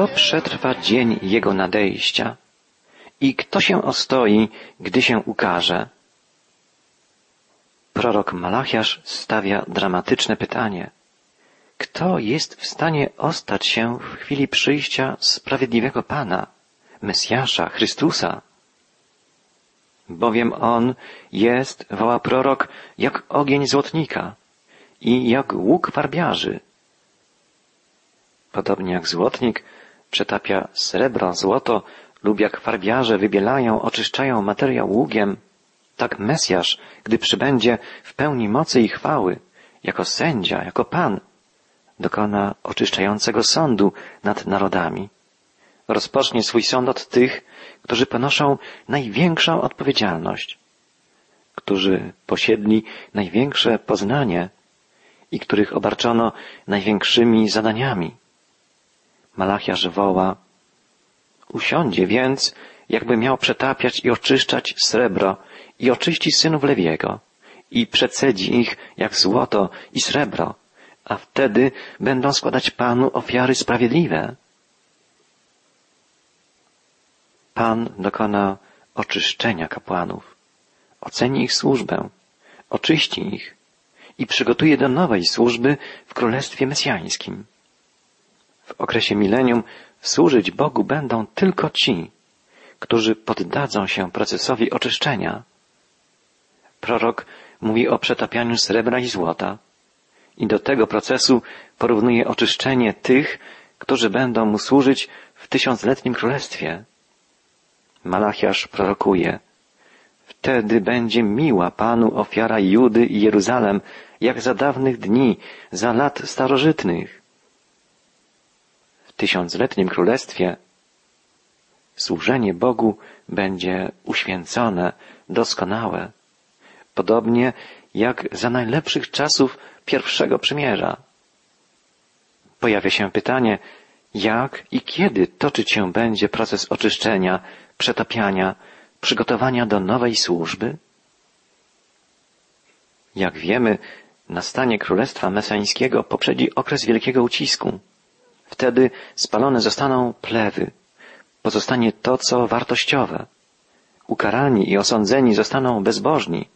kto przetrwa dzień Jego nadejścia i kto się ostoi, gdy się ukaże? Prorok Malachiasz stawia dramatyczne pytanie. Kto jest w stanie ostać się w chwili przyjścia sprawiedliwego Pana, Mesjasza, Chrystusa? Bowiem On jest, woła prorok, jak ogień złotnika i jak łuk farbiarzy. Podobnie jak złotnik przetapia srebro, złoto lub jak farbiarze wybielają, oczyszczają materiał ługiem, tak Mesjasz, gdy przybędzie w pełni mocy i chwały, jako sędzia, jako Pan, dokona oczyszczającego sądu nad narodami. Rozpocznie swój sąd od tych, którzy ponoszą największą odpowiedzialność, którzy posiedli największe poznanie i których obarczono największymi zadaniami. Malachiarz woła, usiądzie więc, jakby miał przetapiać i oczyszczać srebro i oczyści synów Lewiego i przecedzi ich jak złoto i srebro, a wtedy będą składać Panu ofiary sprawiedliwe. Pan dokona oczyszczenia kapłanów, oceni ich służbę, oczyści ich i przygotuje do nowej służby w Królestwie Mesjańskim. W okresie milenium służyć Bogu będą tylko ci, którzy poddadzą się procesowi oczyszczenia. Prorok mówi o przetapianiu srebra i złota i do tego procesu porównuje oczyszczenie tych, którzy będą mu służyć w tysiącletnim królestwie. Malachiasz prorokuje, wtedy będzie miła Panu ofiara Judy i Jeruzalem, jak za dawnych dni, za lat starożytnych. Tysiącletnim królestwie służenie Bogu będzie uświęcone, doskonałe, podobnie jak za najlepszych czasów pierwszego przymierza. Pojawia się pytanie, jak i kiedy toczyć się będzie proces oczyszczenia, przetapiania, przygotowania do nowej służby? Jak wiemy, nastanie Królestwa Mesańskiego poprzedzi okres wielkiego ucisku. Wtedy spalone zostaną plewy, pozostanie to, co wartościowe. Ukarani i osądzeni zostaną bezbożni,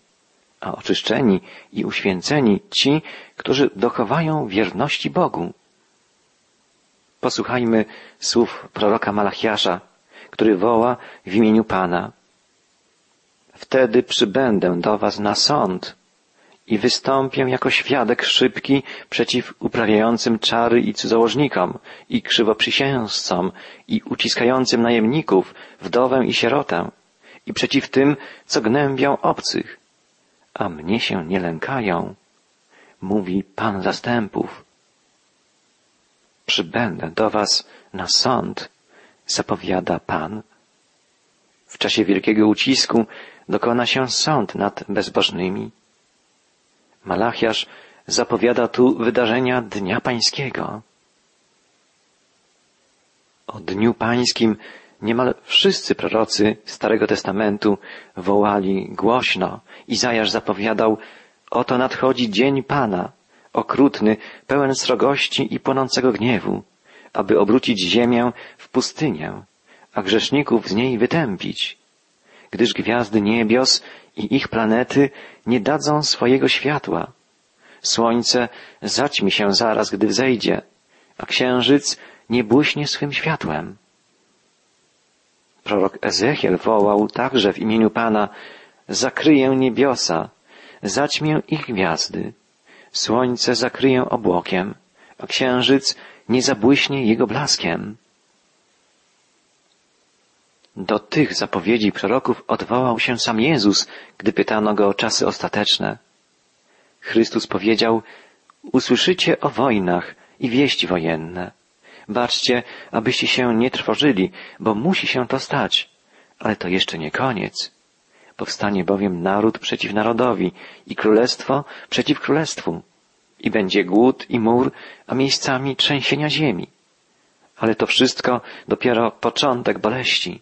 a oczyszczeni i uświęceni ci, którzy dochowają wierności Bogu. Posłuchajmy słów proroka Malachiasza, który woła w imieniu Pana. Wtedy przybędę do was na sąd i wystąpię jako świadek szybki przeciw uprawiającym czary i cudzołożnikom, i krzywoprzysięzcom, i uciskającym najemników, wdowę i sierotę, i przeciw tym, co gnębią obcych, a mnie się nie lękają, mówi Pan zastępów. Przybędę do was na sąd, zapowiada Pan. W czasie wielkiego ucisku dokona się sąd nad bezbożnymi. Malachiarz zapowiada tu wydarzenia Dnia Pańskiego. O Dniu Pańskim niemal wszyscy prorocy Starego Testamentu wołali głośno. Izajasz zapowiadał, oto nadchodzi dzień Pana, okrutny, pełen srogości i płonącego gniewu, aby obrócić ziemię w pustynię, a grzeszników z niej wytępić, gdyż gwiazdy niebios i ich planety nie dadzą swojego światła. Słońce zaćmi się zaraz, gdy wzejdzie, a księżyc nie błyśnie swym światłem. Prorok Ezechiel wołał także w imieniu Pana, zakryję niebiosa, zaćmię ich gwiazdy, słońce zakryję obłokiem, a księżyc nie zabłyśnie jego blaskiem. Do tych zapowiedzi proroków odwołał się sam Jezus, gdy pytano go o czasy ostateczne. Chrystus powiedział, usłyszycie o wojnach i wieści wojenne. Baczcie, abyście się nie trwożyli, bo musi się to stać. Ale to jeszcze nie koniec. Powstanie bowiem naród przeciw narodowi i królestwo przeciw królestwu. I będzie głód i mur, a miejscami trzęsienia ziemi. Ale to wszystko dopiero początek boleści.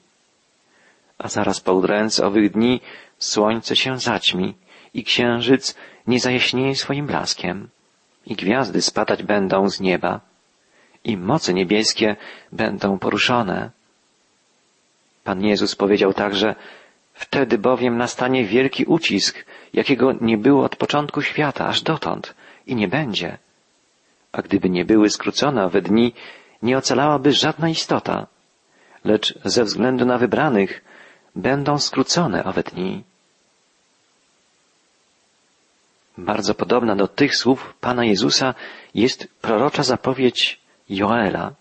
A zaraz po udręce owych dni słońce się zaćmi i księżyc nie zajaśnieje swoim blaskiem i gwiazdy spadać będą z nieba i moce niebieskie będą poruszone. Pan Jezus powiedział także, wtedy bowiem nastanie wielki ucisk, jakiego nie było od początku świata aż dotąd i nie będzie. A gdyby nie były skrócone owe dni, nie ocalałaby żadna istota, lecz ze względu na wybranych będą skrócone owe dni. Bardzo podobna do tych słów Pana Jezusa jest prorocza zapowiedź Joela.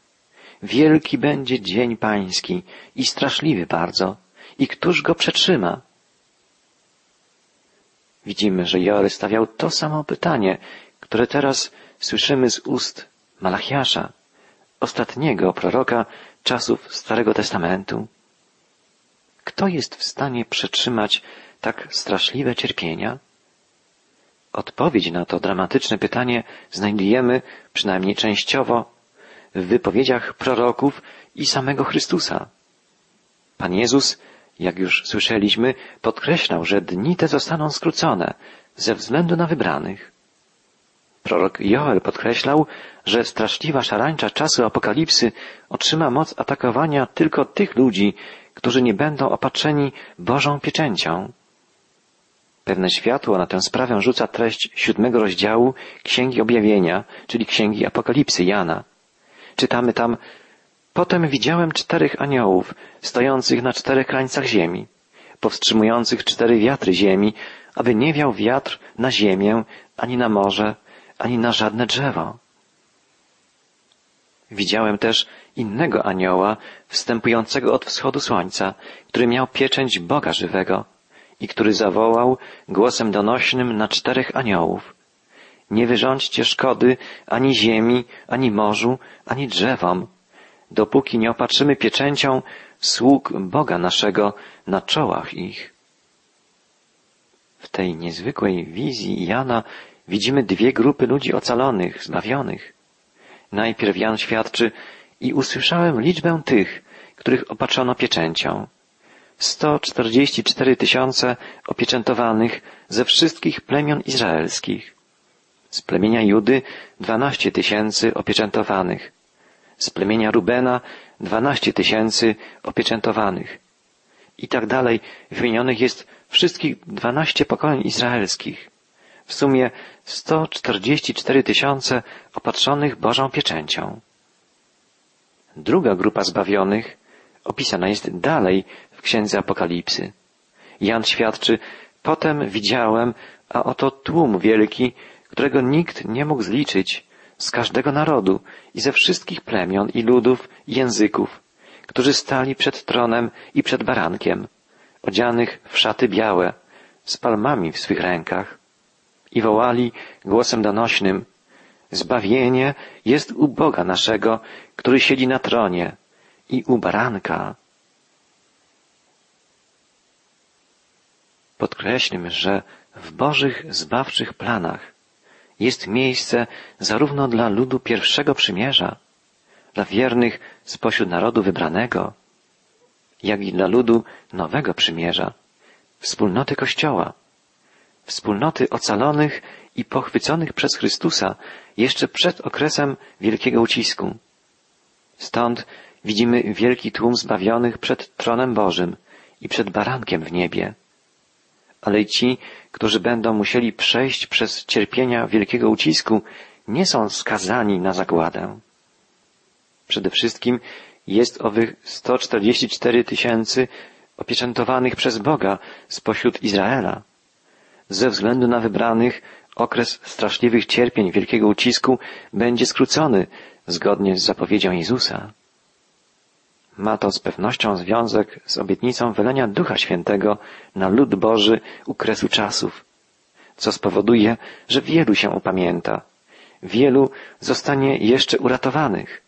Wielki będzie dzień pański i straszliwy bardzo. I któż go przetrzyma? Widzimy, że Joel stawiał to samo pytanie, które teraz słyszymy z ust Malachiasza, ostatniego proroka czasów Starego Testamentu. Kto jest w stanie przetrzymać tak straszliwe cierpienia? Odpowiedź na to dramatyczne pytanie znajdujemy, przynajmniej częściowo, w wypowiedziach proroków i samego Chrystusa. Pan Jezus, jak już słyszeliśmy, podkreślał, że dni te zostaną skrócone ze względu na wybranych. Prorok Joel podkreślał, że straszliwa szarańcza czasu apokalipsy otrzyma moc atakowania tylko tych ludzi, którzy nie będą opatrzeni Bożą pieczęcią. Pewne światło na tę sprawę rzuca treść siódmego rozdziału Księgi Objawienia, czyli Księgi Apokalipsy Jana. Czytamy tam, Potem widziałem czterech aniołów, stojących na czterech krańcach ziemi, powstrzymujących cztery wiatry ziemi, aby nie wiał wiatr na ziemię, ani na morze, ani na żadne drzewo. Widziałem też innego anioła, wstępującego od wschodu słońca, który miał pieczęć Boga żywego i który zawołał głosem donośnym na czterech aniołów. Nie wyrządźcie szkody ani ziemi, ani morzu, ani drzewom, dopóki nie opatrzymy pieczęcią sług Boga naszego na czołach ich. W tej niezwykłej wizji Jana widzimy dwie grupy ludzi ocalonych, zbawionych. Najpierw Jan świadczy i usłyszałem liczbę tych, których opatrzono pieczęcią. 144 tysiące opieczętowanych ze wszystkich plemion izraelskich. Z plemienia Judy 12 tysięcy opieczętowanych. Z plemienia Rubena 12 tysięcy opieczętowanych. I tak dalej wymienionych jest wszystkich 12 pokoleń izraelskich. W sumie 144 tysiące opatrzonych Bożą pieczęcią. Druga grupa zbawionych opisana jest dalej w Księdze Apokalipsy. Jan świadczy, potem widziałem, a oto tłum wielki, którego nikt nie mógł zliczyć, z każdego narodu i ze wszystkich plemion i ludów i języków, którzy stali przed tronem i przed barankiem, odzianych w szaty białe, z palmami w swych rękach i wołali głosem donośnym, Zbawienie jest u Boga naszego, który siedzi na tronie i u baranka. Podkreślmy, że w Bożych zbawczych planach jest miejsce zarówno dla ludu pierwszego przymierza, dla wiernych spośród narodu wybranego, jak i dla ludu nowego przymierza, wspólnoty Kościoła, wspólnoty ocalonych i pochwyconych przez Chrystusa jeszcze przed okresem wielkiego ucisku. Stąd widzimy wielki tłum zbawionych przed tronem Bożym i przed barankiem w niebie. Ale ci, którzy będą musieli przejść przez cierpienia wielkiego ucisku, nie są skazani na zagładę. Przede wszystkim jest owych 144 tysięcy opieczętowanych przez Boga spośród Izraela. Ze względu na wybranych okres straszliwych cierpień wielkiego ucisku będzie skrócony zgodnie z zapowiedzią Jezusa. Ma to z pewnością związek z obietnicą wylenia Ducha Świętego na lud Boży u kresu czasów, co spowoduje, że wielu się upamięta, wielu zostanie jeszcze uratowanych.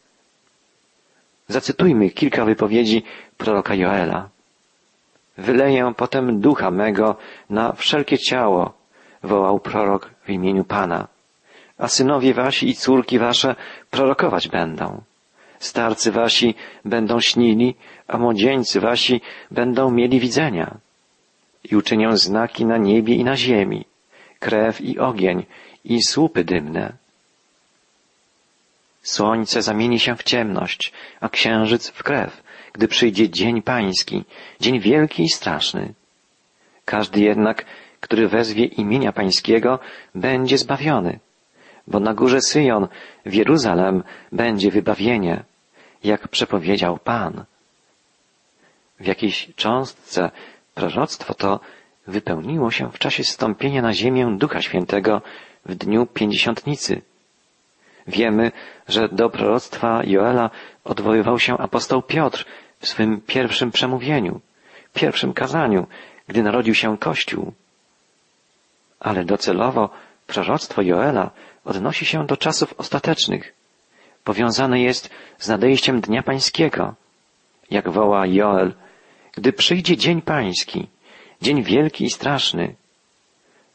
Zacytujmy kilka wypowiedzi proroka Joela. Wyleję potem ducha mego na wszelkie ciało, wołał prorok w imieniu Pana, a synowie wasi i córki wasze prorokować będą. Starcy wasi będą śnili, a młodzieńcy wasi będą mieli widzenia. I uczynią znaki na niebie i na ziemi, krew i ogień i słupy dymne. Słońce zamieni się w ciemność, a księżyc w krew, gdy przyjdzie dzień pański, dzień wielki i straszny. Każdy jednak, który wezwie imienia pańskiego, będzie zbawiony, bo na górze Syjon, w Jeruzalem, będzie wybawienie, jak przepowiedział Pan. W jakiejś cząstce proroctwo to wypełniło się w czasie stąpienia na ziemię Ducha Świętego w dniu Pięćdziesiątnicy. Wiemy, że do proroctwa Joela odwoływał się apostoł Piotr w swym pierwszym przemówieniu, pierwszym kazaniu, gdy narodził się Kościół. Ale docelowo proroctwo Joela odnosi się do czasów ostatecznych. Powiązane jest z nadejściem Dnia Pańskiego. Jak woła Joel, gdy przyjdzie Dzień Pański, Dzień wielki i straszny,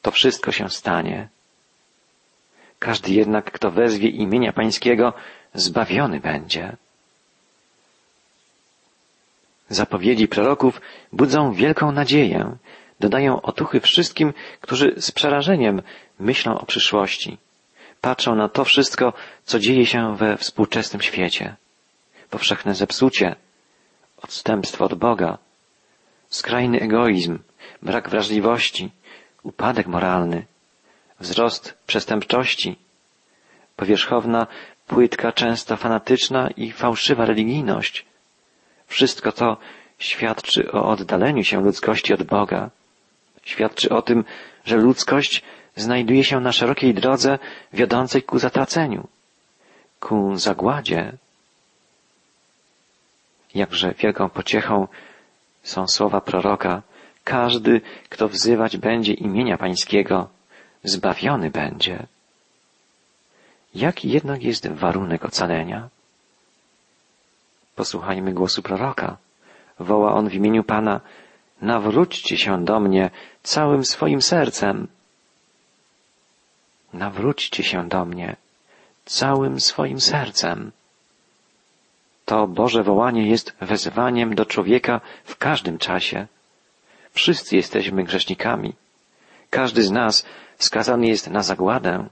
to wszystko się stanie. Każdy jednak, kto wezwie imienia Pańskiego, zbawiony będzie. Zapowiedzi proroków budzą wielką nadzieję, dodają otuchy wszystkim, którzy z przerażeniem myślą o przyszłości. Patrzą na to wszystko, co dzieje się we współczesnym świecie. Powszechne zepsucie, odstępstwo od Boga, skrajny egoizm, brak wrażliwości, upadek moralny, wzrost przestępczości, powierzchowna, płytka, często fanatyczna i fałszywa religijność. Wszystko to świadczy o oddaleniu się ludzkości od Boga. Świadczy o tym, że ludzkość znajduje się na szerokiej drodze wiodącej ku zatraceniu, ku zagładzie. Jakże wielką pociechą są słowa proroka, każdy, kto wzywać będzie imienia Pańskiego, zbawiony będzie. Jaki jednak jest warunek ocalenia? Posłuchajmy głosu proroka. Woła on w imieniu Pana, nawróćcie się do mnie całym swoim sercem. Nawróćcie się do mnie całym swoim sercem. To Boże wołanie jest wezwaniem do człowieka w każdym czasie. Wszyscy jesteśmy grzesznikami. Każdy z nas skazany jest na zagładę.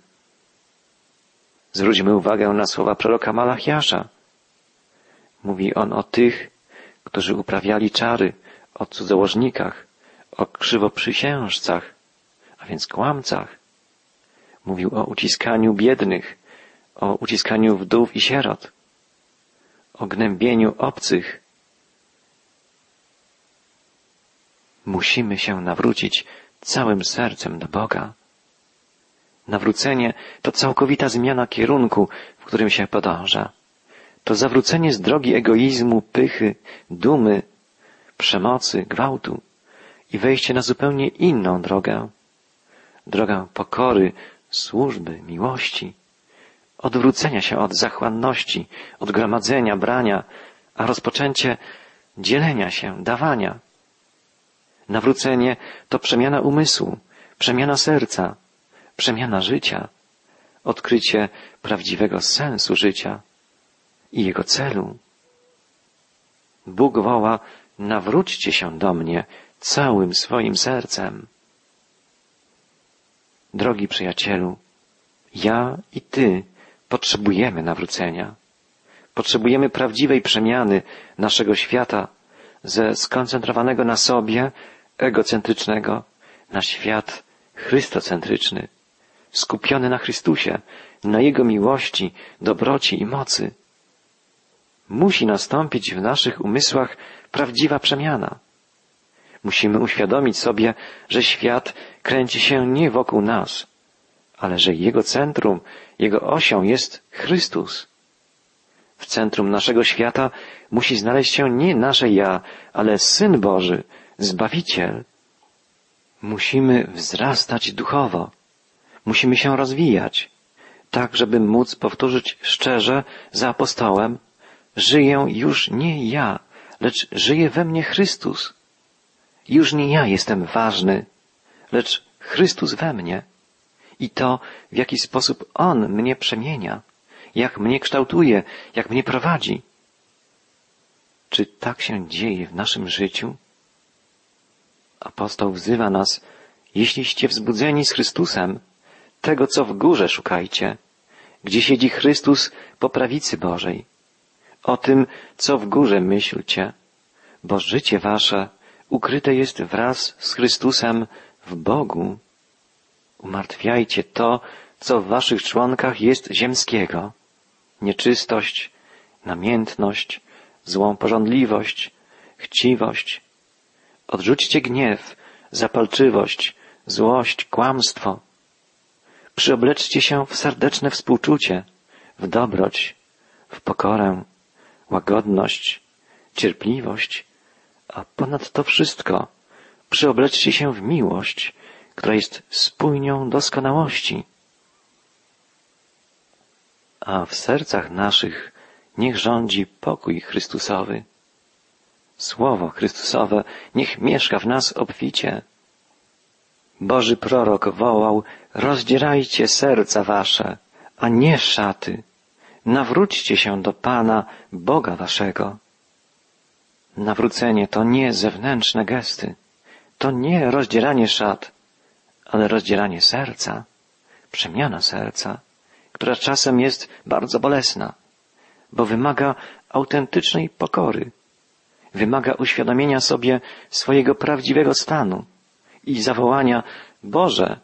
Zwróćmy uwagę na słowa proroka Malachiasza. Mówi on o tych, którzy uprawiali czary, o cudzołożnikach, o krzywoprzysiężcach, a więc kłamcach. Mówił o uciskaniu biednych, o uciskaniu wdów i sierot, o gnębieniu obcych. Musimy się nawrócić całym sercem do Boga. Nawrócenie to całkowita zmiana kierunku, w którym się podąża. To zawrócenie z drogi egoizmu, pychy, dumy, przemocy, gwałtu i wejście na zupełnie inną drogę. Drogę pokory, służby, miłości, odwrócenia się od zachłanności, od gromadzenia, brania, a rozpoczęcie dzielenia się, dawania. Nawrócenie to przemiana umysłu, przemiana serca, przemiana życia, odkrycie prawdziwego sensu życia i jego celu. Bóg woła, nawróćcie się do mnie całym swoim sercem. Drogi przyjacielu, ja i ty potrzebujemy nawrócenia. Potrzebujemy prawdziwej przemiany naszego świata ze skoncentrowanego na sobie, egocentrycznego, na świat chrystocentryczny skupiony na Chrystusie, na Jego miłości, dobroci i mocy. Musi nastąpić w naszych umysłach prawdziwa przemiana. Musimy uświadomić sobie, że świat kręci się nie wokół nas, ale że jego centrum, jego osią jest Chrystus. W centrum naszego świata musi znaleźć się nie nasze ja, ale Syn Boży, Zbawiciel. Musimy wzrastać duchowo. Musimy się rozwijać, tak żeby móc powtórzyć szczerze za apostołem, żyję już nie ja, lecz żyje we mnie Chrystus. Już nie ja jestem ważny, lecz Chrystus we mnie. I to, w jaki sposób On mnie przemienia, jak mnie kształtuje, jak mnie prowadzi. Czy tak się dzieje w naszym życiu? Apostoł wzywa nas, jeśliście wzbudzeni z Chrystusem, tego, co w górze szukajcie, gdzie siedzi Chrystus po prawicy Bożej. O tym, co w górze myślcie, bo życie wasze ukryte jest wraz z Chrystusem w Bogu. Umartwiajcie to, co w waszych członkach jest ziemskiego. Nieczystość, namiętność, złą porządliwość, chciwość. Odrzućcie gniew, zapalczywość, złość, kłamstwo. Przyobleczcie się w serdeczne współczucie, w dobroć, w pokorę, łagodność, cierpliwość, a ponad to wszystko przyobleczcie się w miłość, która jest spójnią doskonałości. A w sercach naszych niech rządzi pokój Chrystusowy. Słowo Chrystusowe niech mieszka w nas obficie. Boży prorok wołał, rozdzierajcie serca wasze, a nie szaty. Nawróćcie się do Pana, Boga waszego. Nawrócenie to nie zewnętrzne gesty, to nie rozdzieranie szat, ale rozdzieranie serca, przemiana serca, która czasem jest bardzo bolesna, bo wymaga autentycznej pokory, wymaga uświadomienia sobie swojego prawdziwego stanu i zawołania Boże,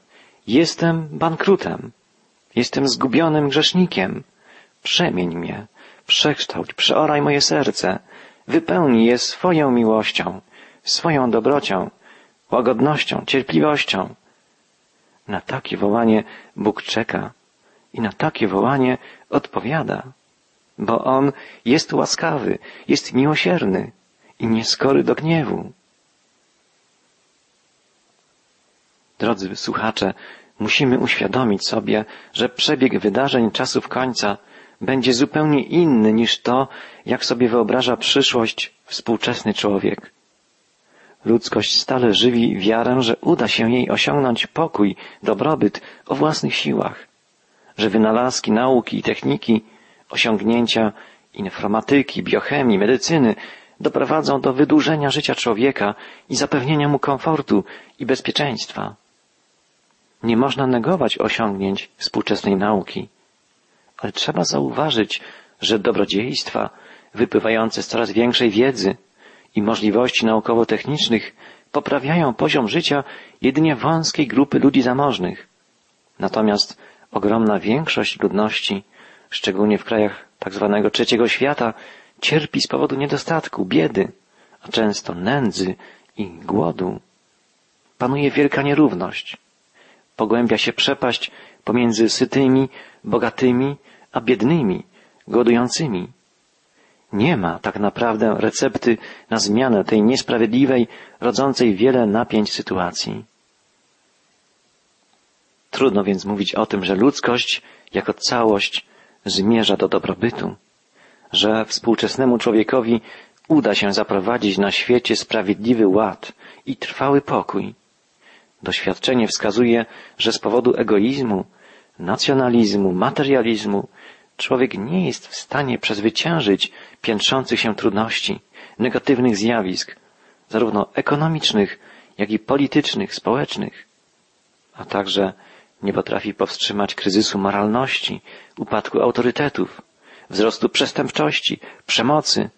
jestem bankrutem, jestem zgubionym grzesznikiem, przemień mnie, przekształć, przeoraj moje serce, wypełnij je swoją miłością, swoją dobrocią, łagodnością, cierpliwością. Na takie wołanie Bóg czeka i na takie wołanie odpowiada, bo On jest łaskawy, jest miłosierny i nieskory do gniewu. Drodzy słuchacze, musimy uświadomić sobie, że przebieg wydarzeń czasów końca będzie zupełnie inny niż to, jak sobie wyobraża przyszłość współczesny człowiek. Ludzkość stale żywi wiarę, że uda się jej osiągnąć pokój, dobrobyt o własnych siłach, że wynalazki nauki i techniki, osiągnięcia informatyki, biochemii, medycyny doprowadzą do wydłużenia życia człowieka i zapewnienia mu komfortu i bezpieczeństwa. Nie można negować osiągnięć współczesnej nauki, ale trzeba zauważyć, że dobrodziejstwa wypływające z coraz większej wiedzy i możliwości naukowo-technicznych poprawiają poziom życia jedynie wąskiej grupy ludzi zamożnych. Natomiast ogromna większość ludności, szczególnie w krajach tzw. Tak trzeciego świata, cierpi z powodu niedostatku, biedy, a często nędzy i głodu. Panuje wielka nierówność. Pogłębia się przepaść pomiędzy sytymi, bogatymi, a biednymi, głodującymi. Nie ma tak naprawdę recepty na zmianę tej niesprawiedliwej, rodzącej wiele napięć sytuacji. Trudno więc mówić o tym, że ludzkość jako całość zmierza do dobrobytu, że współczesnemu człowiekowi uda się zaprowadzić na świecie sprawiedliwy ład i trwały pokój. Doświadczenie wskazuje, że z powodu egoizmu, nacjonalizmu, materializmu, człowiek nie jest w stanie przezwyciężyć piętrzących się trudności, negatywnych zjawisk, zarówno ekonomicznych, jak i politycznych, społecznych, a także nie potrafi powstrzymać kryzysu moralności, upadku autorytetów, wzrostu przestępczości, przemocy,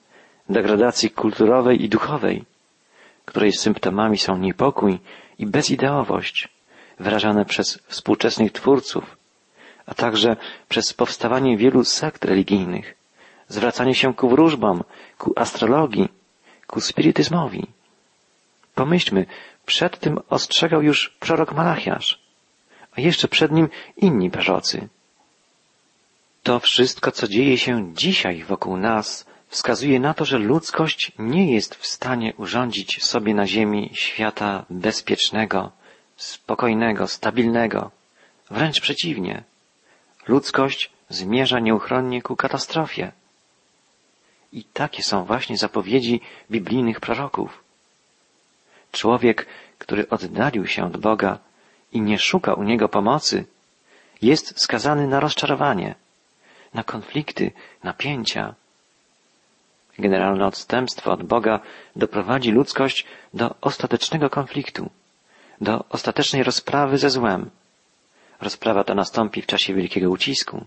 degradacji kulturowej i duchowej, której symptomami są niepokój i bezideowość, wyrażane przez współczesnych twórców, a także przez powstawanie wielu sekt religijnych, zwracanie się ku wróżbom, ku astrologii, ku spirytyzmowi. Pomyślmy, przed tym ostrzegał już prorok Malachiasz, a jeszcze przed nim inni prorocy. To wszystko, co dzieje się dzisiaj wokół nas, wskazuje na to, że ludzkość nie jest w stanie urządzić sobie na ziemi świata bezpiecznego, spokojnego, stabilnego. Wręcz przeciwnie. Ludzkość zmierza nieuchronnie ku katastrofie. I takie są właśnie zapowiedzi biblijnych proroków. Człowiek, który oddalił się od Boga i nie szuka u Niego pomocy, jest skazany na rozczarowanie, na konflikty, napięcia. Generalne odstępstwo od Boga doprowadzi ludzkość do ostatecznego konfliktu, do ostatecznej rozprawy ze złem. Rozprawa ta nastąpi w czasie wielkiego ucisku.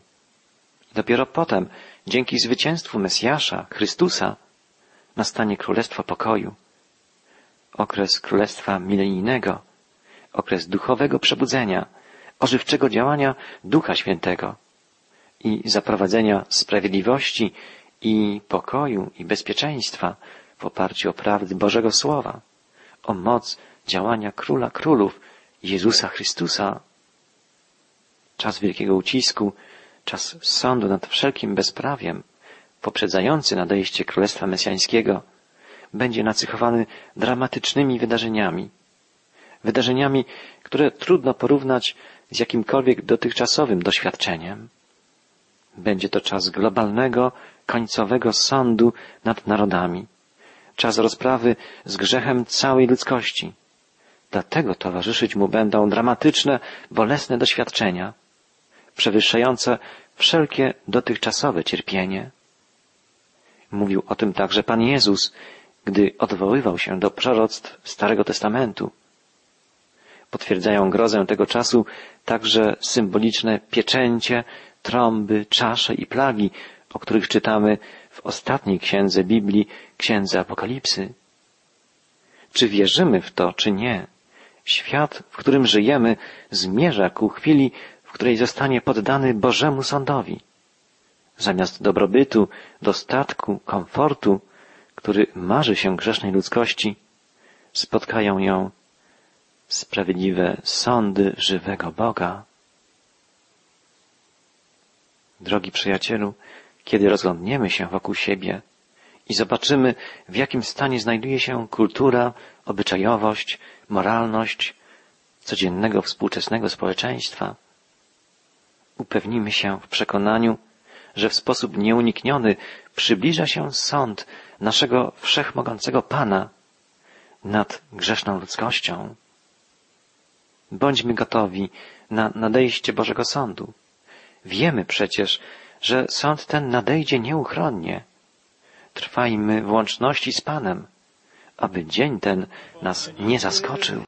Dopiero potem, dzięki zwycięstwu Mesjasza, Chrystusa, nastanie Królestwo Pokoju. Okres Królestwa Milenijnego, okres duchowego przebudzenia, ożywczego działania Ducha Świętego i zaprowadzenia sprawiedliwości i pokoju i bezpieczeństwa w oparciu o prawdy Bożego Słowa, o moc działania Króla Królów, Jezusa Chrystusa. Czas wielkiego ucisku, czas sądu nad wszelkim bezprawiem, poprzedzający nadejście Królestwa Mesjańskiego, będzie nacychowany dramatycznymi wydarzeniami. Wydarzeniami, które trudno porównać z jakimkolwiek dotychczasowym doświadczeniem. Będzie to czas globalnego, końcowego sądu nad narodami. Czas rozprawy z grzechem całej ludzkości. Dlatego towarzyszyć mu będą dramatyczne, bolesne doświadczenia, przewyższające wszelkie dotychczasowe cierpienie. Mówił o tym także Pan Jezus, gdy odwoływał się do proroctw Starego Testamentu. Potwierdzają grozę tego czasu także symboliczne pieczęcie, trąby, czasze i plagi, o których czytamy w ostatniej księdze Biblii, księdze Apokalipsy. Czy wierzymy w to, czy nie? Świat, w którym żyjemy, zmierza ku chwili, której zostanie poddany Bożemu Sądowi. Zamiast dobrobytu, dostatku, komfortu, który marzy się grzesznej ludzkości, spotkają ją sprawiedliwe sądy żywego Boga. Drogi przyjacielu, kiedy rozglądniemy się wokół siebie i zobaczymy, w jakim stanie znajduje się kultura, obyczajowość, moralność codziennego współczesnego społeczeństwa, upewnimy się w przekonaniu, że w sposób nieunikniony przybliża się sąd naszego wszechmogącego Pana nad grzeszną ludzkością. Bądźmy gotowi na nadejście Bożego Sądu. Wiemy przecież, że sąd ten nadejdzie nieuchronnie. Trwajmy w łączności z Panem, aby dzień ten nas nie zaskoczył.